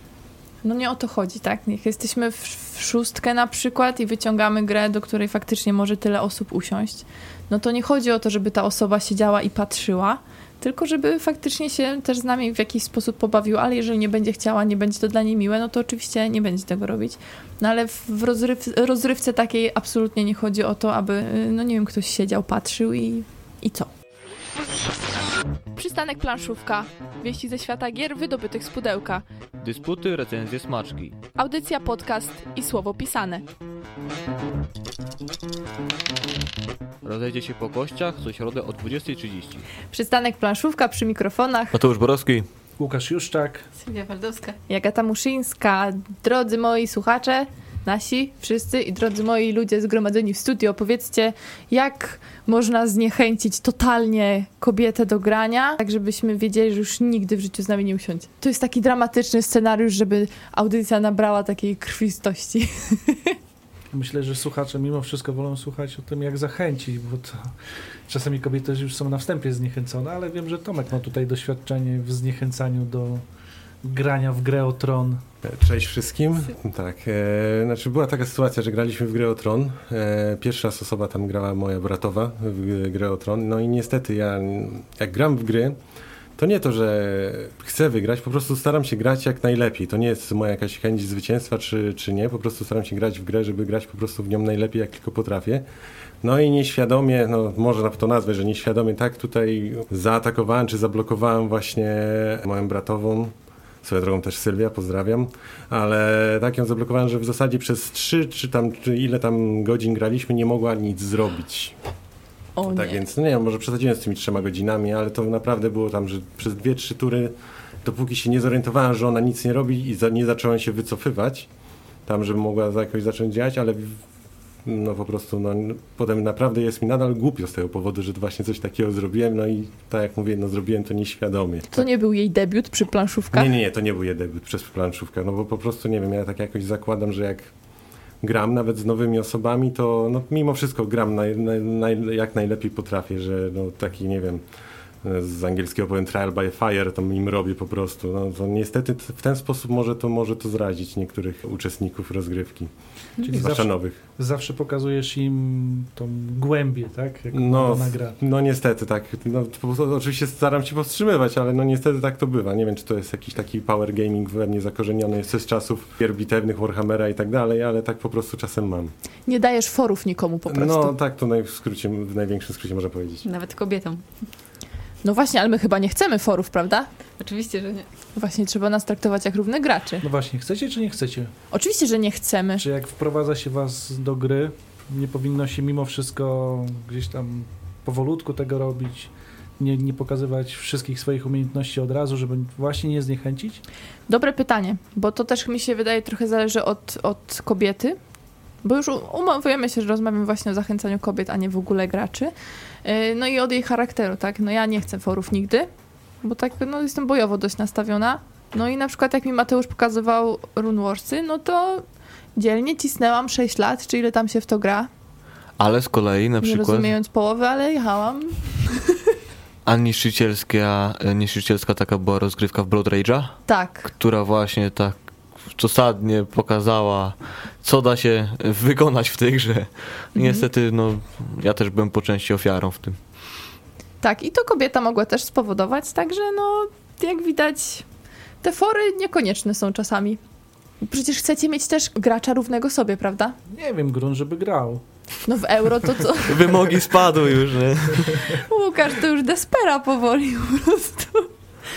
No nie o to chodzi, tak? Niech jesteśmy w, w szóstkę na przykład i wyciągamy grę, do której faktycznie może tyle osób usiąść, no to nie chodzi o to, żeby ta osoba siedziała i patrzyła, tylko żeby faktycznie się też z nami w jakiś sposób pobawiła, ale jeżeli nie będzie chciała, nie będzie to dla niej miłe, no to oczywiście nie będzie tego robić. No ale w rozryw rozrywce takiej absolutnie nie chodzi o to, aby, no nie wiem, ktoś siedział, patrzył i, i co. Przystanek planszówka. Wieści ze świata gier wydobytych z pudełka. Dysputy, recenzje, smaczki. Audycja, podcast i słowo pisane. Rozejdzie się po kościach co środę o 20.30. Przystanek planszówka przy mikrofonach. Mateusz Borowski. Łukasz Juszczak. Sylwia Waldowska. Jagata Muszyńska. Drodzy moi słuchacze, nasi, wszyscy i drodzy moi ludzie zgromadzeni w studio, powiedzcie, jak można zniechęcić totalnie kobietę do grania, tak żebyśmy wiedzieli, że już nigdy w życiu z nami nie usiądzie. To jest taki dramatyczny scenariusz, żeby audycja nabrała takiej krwistości. Myślę, że słuchacze mimo wszystko wolą słuchać o tym, jak zachęcić, bo to czasami kobiety już są na wstępie zniechęcone, ale wiem, że Tomek ma tutaj doświadczenie w zniechęcaniu do grania w grę o tron. Cześć wszystkim. Tak, e, znaczy była taka sytuacja, że graliśmy w grę o tron. E, pierwsza osoba tam grała moja bratowa w grę o tron. No i niestety ja, jak gram w gry, to nie to, że chcę wygrać, po prostu staram się grać jak najlepiej. To nie jest moja jakaś chęć zwycięstwa czy, czy nie, po prostu staram się grać w grę, żeby grać po prostu w nią najlepiej jak tylko potrafię. No i nieświadomie, no może to nazwę, że nieświadomie tak tutaj zaatakowałem czy zablokowałem właśnie moją bratową, swoją drogą też Sylwia, pozdrawiam, ale tak ją zablokowałem, że w zasadzie przez trzy czy tam, czy ile tam godzin graliśmy, nie mogła nic zrobić. O nie. Tak więc, no nie może przesadziłem z tymi trzema godzinami, ale to naprawdę było tam, że przez dwie, trzy tury, dopóki się nie zorientowałem, że ona nic nie robi i za, nie zacząłem się wycofywać, tam, żeby mogła za- jakoś zacząć działać, ale no po prostu, no, potem naprawdę jest mi nadal głupio z tego powodu, że właśnie coś takiego zrobiłem, no i tak jak mówię, no zrobiłem to nieświadomie. To nie był jej debiut przy planszówkach? Nie, nie, nie, to nie był jej debiut przez planszówkę, no bo po prostu, nie wiem, ja tak jakoś zakładam, że jak gram nawet z nowymi osobami, to no, mimo wszystko gram jak najlepiej potrafię, że no taki, nie wiem, z angielskiego powiem trial by fire, to im robię po prostu. No, niestety w ten sposób może to, może to zrazić niektórych uczestników rozgrywki, Czyli zawsze, nowych. zawsze pokazujesz im tą głębię, tak? Jak No, no, gra. no niestety tak. No, po prostu, oczywiście staram się powstrzymywać, ale no niestety tak to bywa. Nie wiem, czy to jest jakiś taki power gaming we mnie zakorzeniony jeszcze z czasów gier bitewnych, Warhammera i tak dalej, ale tak po prostu czasem mam. Nie dajesz forów nikomu po prostu. No No, tak to naj, w skrócie, w największym skrócie można powiedzieć. Nawet kobietom. No właśnie, ale my chyba nie chcemy forów, prawda? Oczywiście, że nie. Właśnie trzeba nas traktować jak równych graczy. No właśnie, chcecie czy nie chcecie? Oczywiście, że nie chcemy. Czy jak wprowadza się was do gry, nie powinno się mimo wszystko gdzieś tam powolutku tego robić? Nie, nie pokazywać wszystkich swoich umiejętności od razu, żeby właśnie nie zniechęcić? Dobre pytanie, bo to też mi się wydaje trochę zależy od, od kobiety. Bo już umawiamy się, że rozmawiamy właśnie o zachęcaniu kobiet, a nie w ogóle graczy. Yy, No i od jej charakteru, tak? No ja nie chcę forów nigdy, bo tak no, jestem bojowo dość nastawiona. No i na przykład jak mi Mateusz pokazywał Rune Warsy, no to dzielnie cisnęłam 6 lat, czy ile tam się w to gra. Ale z kolei na Nie przykład rozumiejąc połowy, ale jechałam. a niszczycielska, niszczycielska taka była rozgrywka w Blood Rage'a, Tak. która właśnie tak dosadnie pokazała, co da się wykonać w tej grze. I Niestety, no, ja też byłem po części ofiarą w tym. Tak, i to kobieta mogła też spowodować, także no, jak widać, te fory niekonieczne są czasami. Przecież chcecie mieć też gracza równego sobie, prawda? Nie wiem, grunt, żeby grał. No w euro to co? Wymogi spadły już, nie? Łukasz to już despera powoli po prostu.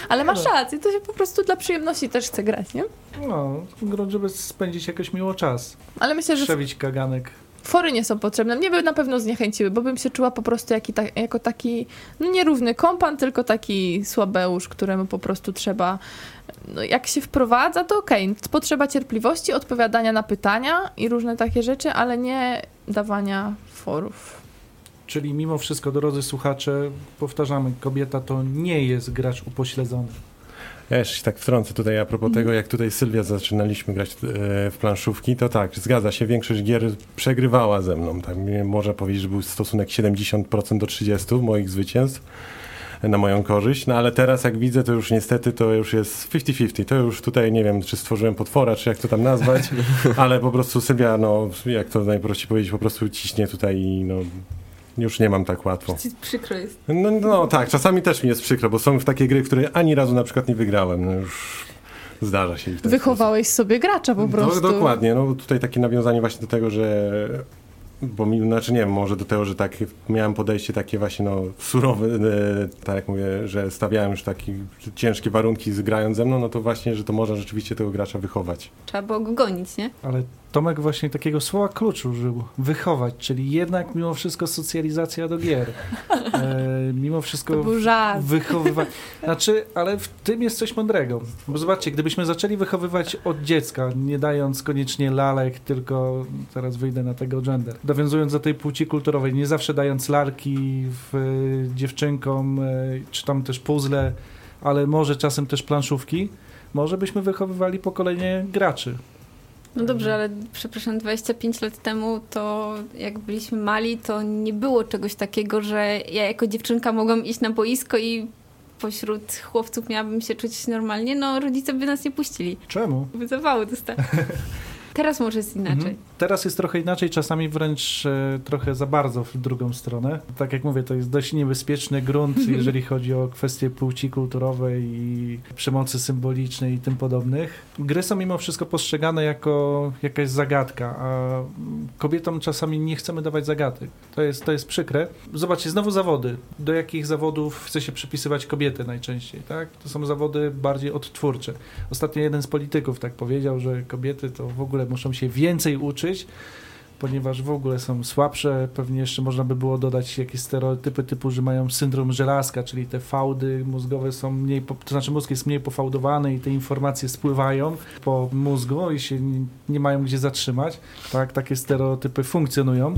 Ale masz rację, to się po prostu dla przyjemności też chce grać, nie? No, grunt, żeby spędzić jakoś miło czas. Ale myślę, że Przewić kaganek. fory nie są potrzebne. Mnie by na pewno zniechęciły, bo bym się czuła po prostu jaki ta, jako taki, no nierówny kompan, tylko taki słabeusz, któremu po prostu trzeba, no jak się wprowadza, to okej, potrzeba cierpliwości, odpowiadania na pytania i różne takie rzeczy, ale nie dawania forów. Czyli mimo wszystko, drodzy słuchacze, powtarzamy, kobieta to nie jest gracz upośledzony. Ja jeszcze się tak wtrącę tutaj a propos tego, jak tutaj Sylwia zaczynaliśmy grać e, w planszówki, to tak, zgadza się, większość gier przegrywała ze mną. Tak, nie można powiedzieć, że był stosunek 70% do 30 moich zwycięstw na moją korzyść, no ale teraz jak widzę, to już niestety to już jest 50-50. To już tutaj nie wiem, czy stworzyłem potwora, czy jak to tam nazwać, ale po prostu Sylwia, no jak to najprościej powiedzieć, po prostu ciśnie tutaj i no już nie mam tak łatwo. Ci przykro jest. No, no tak, czasami też mi jest przykro, bo są w takie gry, które ani razu na przykład nie wygrałem. No już zdarza się. Wychowałeś sobie gracza po sposób. prostu. Do, dokładnie, no tutaj takie nawiązanie właśnie do tego, że bo mi, znaczy nie wiem, może do tego, że tak miałem podejście takie właśnie no surowe, e, tak jak mówię, że stawiałem już takie ciężkie warunki z grając ze mną, no to właśnie, że to można rzeczywiście tego gracza wychować. Trzeba było go gonić, nie? Ale Tomek właśnie takiego słowa klucz użył. Wychować, czyli jednak mimo wszystko socjalizacja do gier. E, mimo wszystko wychowywać. Znaczy, ale w tym jest coś mądrego. Bo zobaczcie, gdybyśmy zaczęli wychowywać od dziecka, nie dając koniecznie lalek, tylko teraz wyjdę na tego gender, dowiązując do tej płci kulturowej, nie zawsze dając lalki w, dziewczynkom, e, czy tam też puzzle, ale może czasem też planszówki, może byśmy wychowywali pokolenie graczy. No dobrze, ale przepraszam, 25 lat temu to jak byliśmy mali, to nie było czegoś takiego, że ja jako dziewczynka mogłam iść na boisko i pośród chłopców miałabym się czuć normalnie. No rodzice by nas nie puścili. Czemu? By zawały dostać. Teraz może jest inaczej. Mhm. Teraz jest trochę inaczej, czasami wręcz e, trochę za bardzo w drugą stronę. Tak jak mówię, to jest dość niebezpieczny grunt, jeżeli chodzi o kwestie płci kulturowej i przemocy symbolicznej i tym podobnych. Gry są mimo wszystko postrzegane jako jakaś zagadka, a kobietom czasami nie chcemy dawać zagadek. To jest, to jest przykre. Zobaczcie, znowu zawody. Do jakich zawodów chce się przypisywać kobiety najczęściej, tak? To są zawody bardziej odtwórcze. Ostatnio jeden z polityków tak powiedział, że kobiety to w ogóle muszą się więcej uczyć, ponieważ w ogóle są słabsze. Pewnie jeszcze można by było dodać jakieś stereotypy typu, że mają syndrom żelazka, czyli te fałdy mózgowe są mniej, to znaczy mózg jest mniej pofałdowany i te informacje spływają po mózgu i się nie, nie mają gdzie zatrzymać. Tak, takie stereotypy funkcjonują.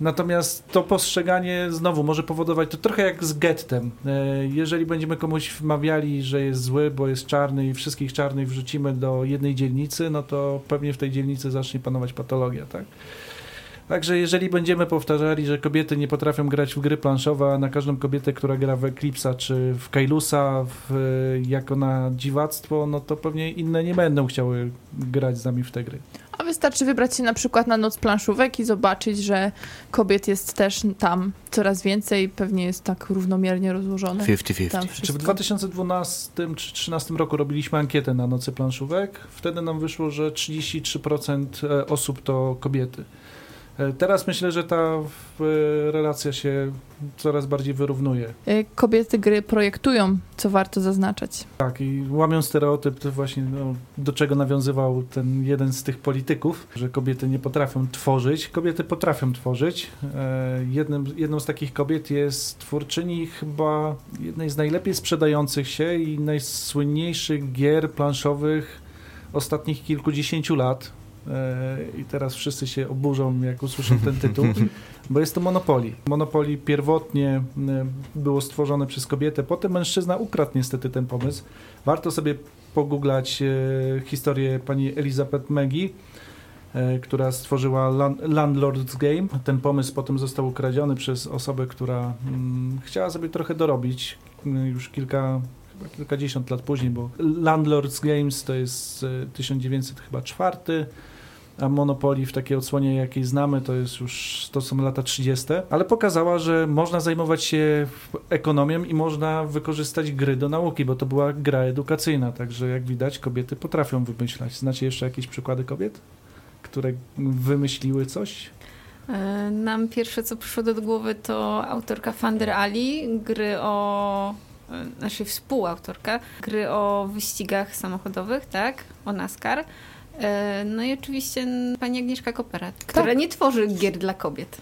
Natomiast to postrzeganie znowu może powodować to trochę jak z gettem. E, Jeżeli będziemy komuś wmawiali, że jest zły, bo jest czarny i wszystkich czarnych wrzucimy do jednej dzielnicy, no to pewnie w tej dzielnicy zacznie panować patologia, tak? Także jeżeli będziemy powtarzali, że kobiety nie potrafią grać w gry planszowe, a na każdą kobietę, która gra w Eclipse'a czy w Kailusa w, jako na dziwactwo, no to pewnie inne nie będą chciały grać z nami w te gry. A wystarczy wybrać się na przykład na noc planszówek i zobaczyć, że kobiet jest też tam coraz więcej, pewnie jest tak równomiernie rozłożone. 50-50. Tam Czy w wszystko. 2012 czy 2013 roku robiliśmy ankietę na Nocy Planszówek? Wtedy nam wyszło, że 33% e, osób to kobiety. E, Teraz myślę, że ta e, relacja się coraz bardziej wyrównuje. Y, Kobiety gry projektują, co warto zaznaczać. Tak, i łamią stereotyp, to właśnie no, do czego nawiązywał ten jeden z tych polityków, że kobiety nie potrafią tworzyć. Kobiety potrafią tworzyć. E, jednym, jedną z takich kobiet jest twórczyni chyba jednej z najlepiej sprzedających się i najsłynniejszych gier planszowych ostatnich kilkudziesięciu lat. E, I teraz wszyscy się oburzą, jak usłyszą ten tytuł, bo jest to Monopoly. Monopoly pierwotnie e, było stworzone przez kobietę, potem mężczyzna ukradł niestety ten pomysł. Warto sobie pogooglać e, historię pani Elizabeth e, która stworzyła Lan- Landlord's Game. Ten pomysł potem został ukradziony przez osobę, która mm, chciała sobie trochę dorobić mm, już kilka chyba kilkadziesiąt lat później, bo Landlord's Games to jest e, 1900 chyba czwarty, a Monopoly w takiej odsłonie, jakiej znamy, to jest już, to są lata 30., ale pokazała, że można zajmować się ekonomią i można wykorzystać gry do nauki, bo to była gra edukacyjna, także jak widać kobiety potrafią wymyślać. Znacie jeszcze jakieś przykłady kobiet, które wymyśliły coś? E, Nam pierwsze, co przyszło do głowy, to autorka Fander Ali, gry o. e, Znaczy współautorka gry o wyścigach samochodowych, tak? O NASCAR. E, No i oczywiście pani Agnieszka Kopera, która nie tworzy gier dla kobiet.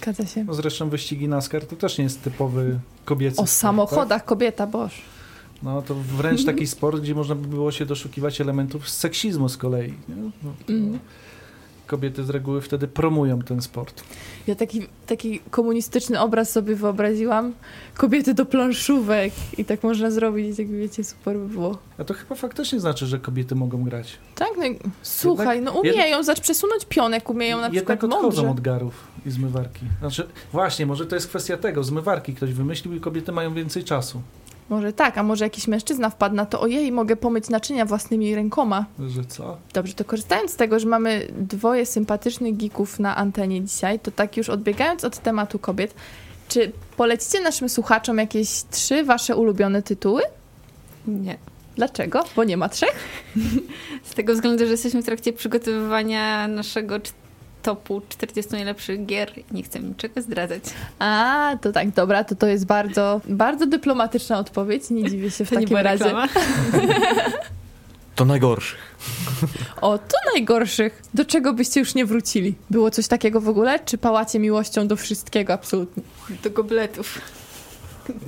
Zgadza się. No zresztą wyścigi NASCAR to też nie jest typowy kobiecy O sport, samochodach kobieta, boż. Tak? No to wręcz taki sport, gdzie można by było się doszukiwać elementów seksizmu z kolei. Nie? No, to Mhm. Kobiety z reguły wtedy promują ten sport. Ja taki, taki komunistyczny obraz sobie wyobraziłam. Kobiety do planszówek i tak można zrobić, jak wiecie, super by było. A to chyba faktycznie znaczy, że kobiety mogą grać. Tak, no słuchaj, no jednak- umieją, zacz przesunąć pionek, umieją na Jednak przykład odchodzą mądrze. od garów i zmywarki. Znaczy, właśnie, może to jest kwestia tego, zmywarki ktoś wymyślił i kobiety mają więcej czasu. Może tak, a może jakiś mężczyzna wpadł na to, ojej, mogę pomyć naczynia własnymi rękoma. Że co? Dobrze, to korzystając z tego, że mamy dwoje sympatycznych geeków na antenie dzisiaj, to tak już odbiegając od tematu kobiet, czy polecicie naszym słuchaczom jakieś trzy wasze ulubione tytuły? Nie. Dlaczego? Bo nie ma trzech? Z tego względu, że jesteśmy w trakcie przygotowywania naszego topu 40 najlepszych gier. Nie chcę niczego zdradzać. A, to tak, dobra, to to jest bardzo, bardzo dyplomatyczna odpowiedź, nie dziwię się w To takim razie. reklama. To najgorszy. O, to najgorszych. Do czego byście już nie wrócili? Było coś takiego w ogóle? Czy pałacie miłością do wszystkiego absolutnie? Do gobletów.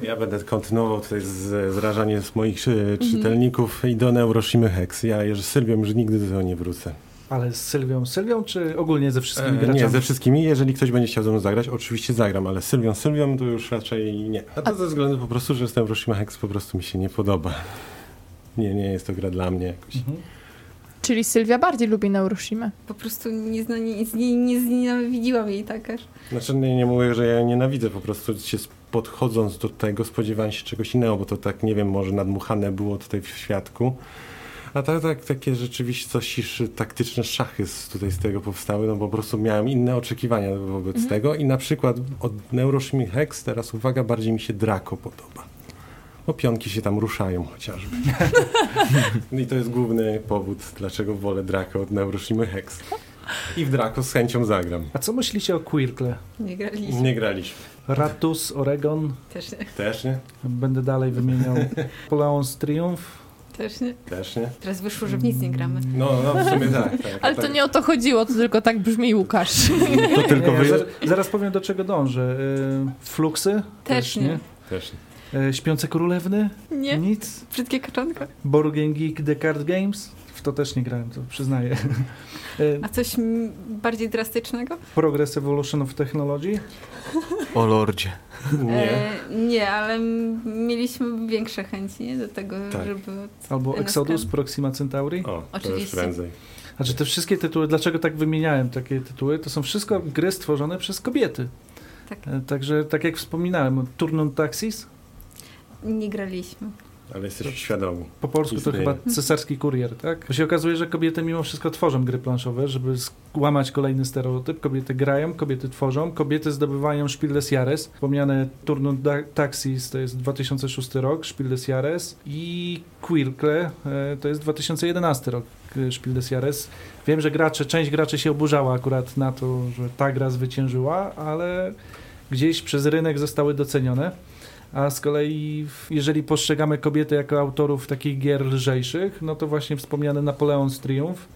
Ja będę kontynuował tutaj z- zrażanie z moich e, czytelników i do Neuroshimy Hex. Ja już z Sylwią już nigdy do tego nie wrócę. Ale z Sylwią, Sylwią czy ogólnie ze wszystkimi E, graczami? nie, ze wszystkimi. Jeżeli ktoś będzie chciał ze mną zagrać, oczywiście zagram, ale z Sylwią, Sylwią to już raczej nie. A to ze względu po prostu, że z Neuroshima Hex po prostu mi się nie podoba. Nie, nie jest to gra dla mnie jakoś. Mhm. Czyli Sylwia bardziej lubi Neuroshimę. Po prostu nie, zna, nie, nie, nie znienawidziłam jej tak aż. Znaczy nie, nie mówię, że ja nienawidzę, po prostu się podchodząc do tego spodziewałem się czegoś innego, bo to tak, nie wiem, może nadmuchane było tutaj w świadku. A tak, tak, takie rzeczywiście coś iż taktyczne szachy z, tutaj z tego powstały, no bo po prostu miałem inne oczekiwania wobec Mhm. tego i na przykład od Neuroshimi Hex teraz uwaga, bardziej mi się Draco podoba. Bo pionki się tam ruszają chociażby. I to jest główny powód, dlaczego wolę Draco od Neuroshimy Hex. I w Draco z chęcią zagram. A co myślicie o Quirkle? Nie graliśmy. Nie graliśmy. Ratus, Oregon, Też nie. Też nie? będę dalej wymieniał. Napoleon's Triumph. Też nie. Też nie? Teraz wyszło, że w nic nie gramy. No, no w sumie tak. tak Ale to tak. nie o to chodziło, to tylko tak brzmi Łukasz. To tylko Nie, wy... ja zaraz, zaraz powiem do czego dążę. Y, Fluxy? Też nie. Też nie. Y, Śpiące Królewny? Nie. Nic. Brzydkie kaczonko. Game Geek The Card Games? W to też nie grałem, to przyznaję. Y, A coś bardziej drastycznego? Progress Evolution of Technology? O lordzie. Nie. E, nie, ale mieliśmy większe chęci nie, do tego, Tak. żeby... Albo NSK. Exodus, Proxima Centauri? O, to już Oczywiście. prędzej. Znaczy te wszystkie tytuły, dlaczego tak wymieniałem takie tytuły, to są wszystko gry stworzone przez kobiety. Tak. E, Także tak jak wspominałem, Turnon Taxis, Nie graliśmy. Ale jesteś świadomi. po polsku to Istnieje. chyba cesarski kurier, tak? Bo się okazuje, że kobiety mimo wszystko tworzą gry planszowe, żeby złamać kolejny stereotyp. Kobiety grają, kobiety tworzą, kobiety zdobywają Spiel des Jahres. Wspomniane Turnon da- Taxis to jest 2006 rok, Spiel des Jahres i Quirkle e, to jest 2011 rok, e, Spiel des Jahres. Wiem, że gracze, część graczy się oburzała akurat na to, że ta gra zwyciężyła, ale gdzieś przez rynek zostały docenione. A z kolei, jeżeli postrzegamy kobiety jako autorów takich gier lżejszych, no to właśnie wspomniany Napoleon's Triumph,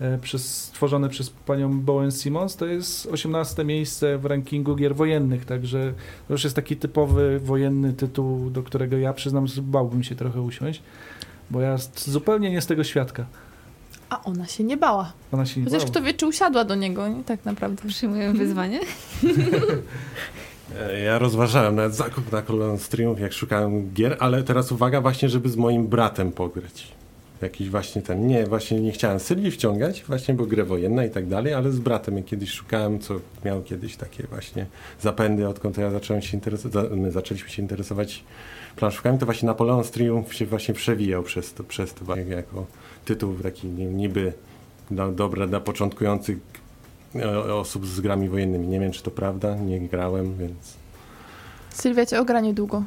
e, przez, stworzony przez panią Bowen Simmons, to jest 18 miejsce w rankingu gier wojennych, także to już jest taki typowy wojenny tytuł, do którego ja przyznam, bałbym się trochę usiąść, bo ja zupełnie nie z tego świadka. A ona się nie bała. Ona się nie Chociaż bała. kto wie, czy usiadła do niego, nie? Tak naprawdę. Przyjmuję wyzwanie. E, Ja rozważałem nawet zakup na Colon Streamów, jak szukałem gier, ale teraz uwaga właśnie, żeby z moim bratem pograć. Jakiś właśnie ten, nie, właśnie nie chciałem Sylwii wciągać, właśnie bo grę wojenna i tak dalej, ale z bratem jak kiedyś szukałem, co miał kiedyś takie właśnie zapędy, odkąd ja zacząłem się interesować, my zaczęliśmy się interesować planszówkami, to właśnie Napoleon Triumph się właśnie przewijał przez to, przez to jako tytuł taki ni- niby dobra dla początkujących osób z grami wojennymi. Nie wiem, czy to prawda, nie grałem, więc... Sylwia cię ogra niedługo.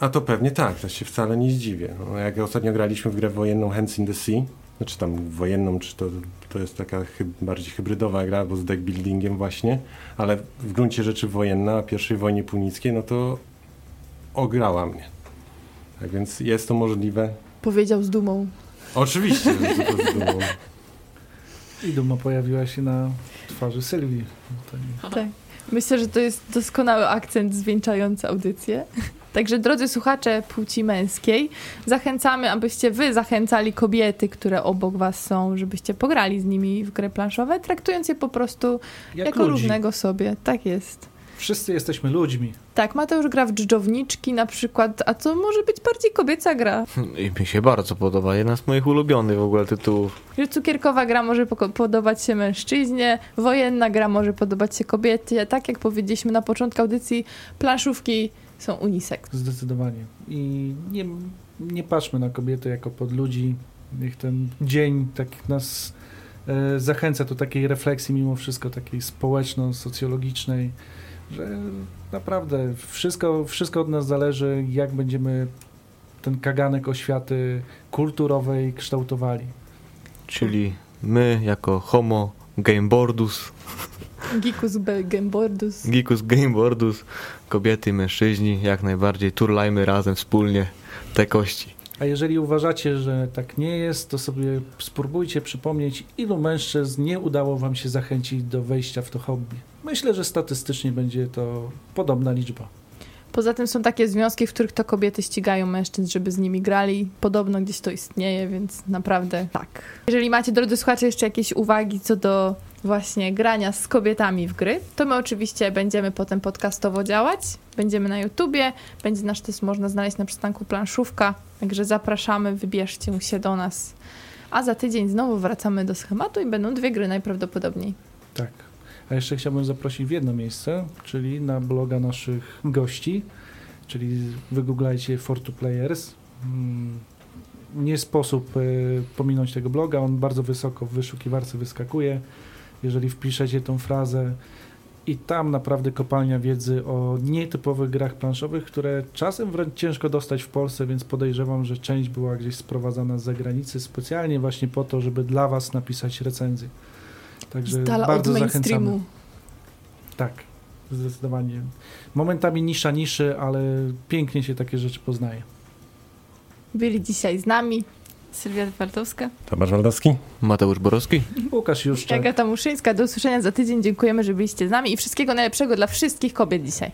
A to pewnie tak, to się wcale nie zdziwię. No, jak ostatnio graliśmy w grę wojenną Hands in the Sea, znaczy tam wojenną, czy to, to jest taka chyb, bardziej hybrydowa gra, bo z deck buildingiem właśnie, ale w gruncie rzeczy wojenna, a pierwszej wojnie punickiej, no to ograła mnie. Tak więc jest to możliwe. Powiedział z dumą. Oczywiście, że z dumą. I duma pojawiła się na twarzy Sylwii. To nie- Tak. Myślę, że to jest doskonały akcent zwieńczający audycję. Także drodzy słuchacze płci męskiej, zachęcamy, abyście wy zachęcali kobiety, które obok was są, żebyście pograli z nimi w gry planszowe, traktując je po prostu Jak jako ludzi. równego sobie. Tak jest. Wszyscy jesteśmy ludźmi. Tak, Mateusz gra w dżdżowniczki na przykład, a co może być bardziej kobieca gra? I mi się bardzo podoba. Jedna z moich ulubionych w ogóle tytułów. Że cukierkowa gra może podobać się mężczyźnie, wojenna gra może podobać się kobiecie. Tak jak powiedzieliśmy na początku audycji, planszówki są unisex. Zdecydowanie. I nie, nie patrzmy na kobiety jako pod ludzi. Niech ten dzień tak nas e, zachęca do takiej refleksji mimo wszystko, takiej społeczno-socjologicznej, że naprawdę wszystko, wszystko od nas zależy, jak będziemy ten kaganek oświaty kulturowej kształtowali. Czyli my jako homo gameboardus, Gikus B. Gamebordus. geekus gameboardus, kobiety i mężczyźni, jak najbardziej turlajmy razem wspólnie te kości. A jeżeli uważacie, że tak nie jest, to sobie spróbujcie przypomnieć, ilu mężczyzn nie udało wam się zachęcić do wejścia w to hobby. Myślę, że statystycznie będzie to podobna liczba. Poza tym są takie związki, w których to kobiety ścigają mężczyzn, żeby z nimi grali. Podobno gdzieś to istnieje, więc naprawdę tak. Jeżeli macie, drodzy słuchacze, jeszcze jakieś uwagi co do właśnie grania z kobietami w gry, to my oczywiście będziemy potem podcastowo działać. Będziemy na YouTubie, będzie nasz też można znaleźć na przystanku planszówka, także zapraszamy, wybierzcie się do nas. A za tydzień znowu wracamy do schematu i będą dwie gry najprawdopodobniej. Tak. A jeszcze chciałbym zaprosić w jedno miejsce, czyli na bloga naszych gości, czyli wygooglajcie For2 Players. Mm, nie sposób y, pominąć tego bloga. On bardzo wysoko w wyszukiwarce wyskakuje. Jeżeli wpiszecie tą frazę i tam naprawdę kopalnia wiedzy o nietypowych grach planszowych, które czasem wręcz ciężko dostać w Polsce, więc podejrzewam, że część była gdzieś sprowadzana z zagranicy specjalnie właśnie po to, żeby dla Was napisać recenzję. Także Z dala od bardzo mainstreamu. zachęcamy. Tak, zdecydowanie. Momentami nisza niszy, ale pięknie się takie rzeczy poznaje. Byli dzisiaj z nami. Sylwia Twardowska. Tomasz Waldowski? Mateusz Borowski? Łukasz Juszczak. Agata Muszyńska. Do usłyszenia za tydzień. Dziękujemy, że byliście z nami i wszystkiego najlepszego dla wszystkich kobiet dzisiaj.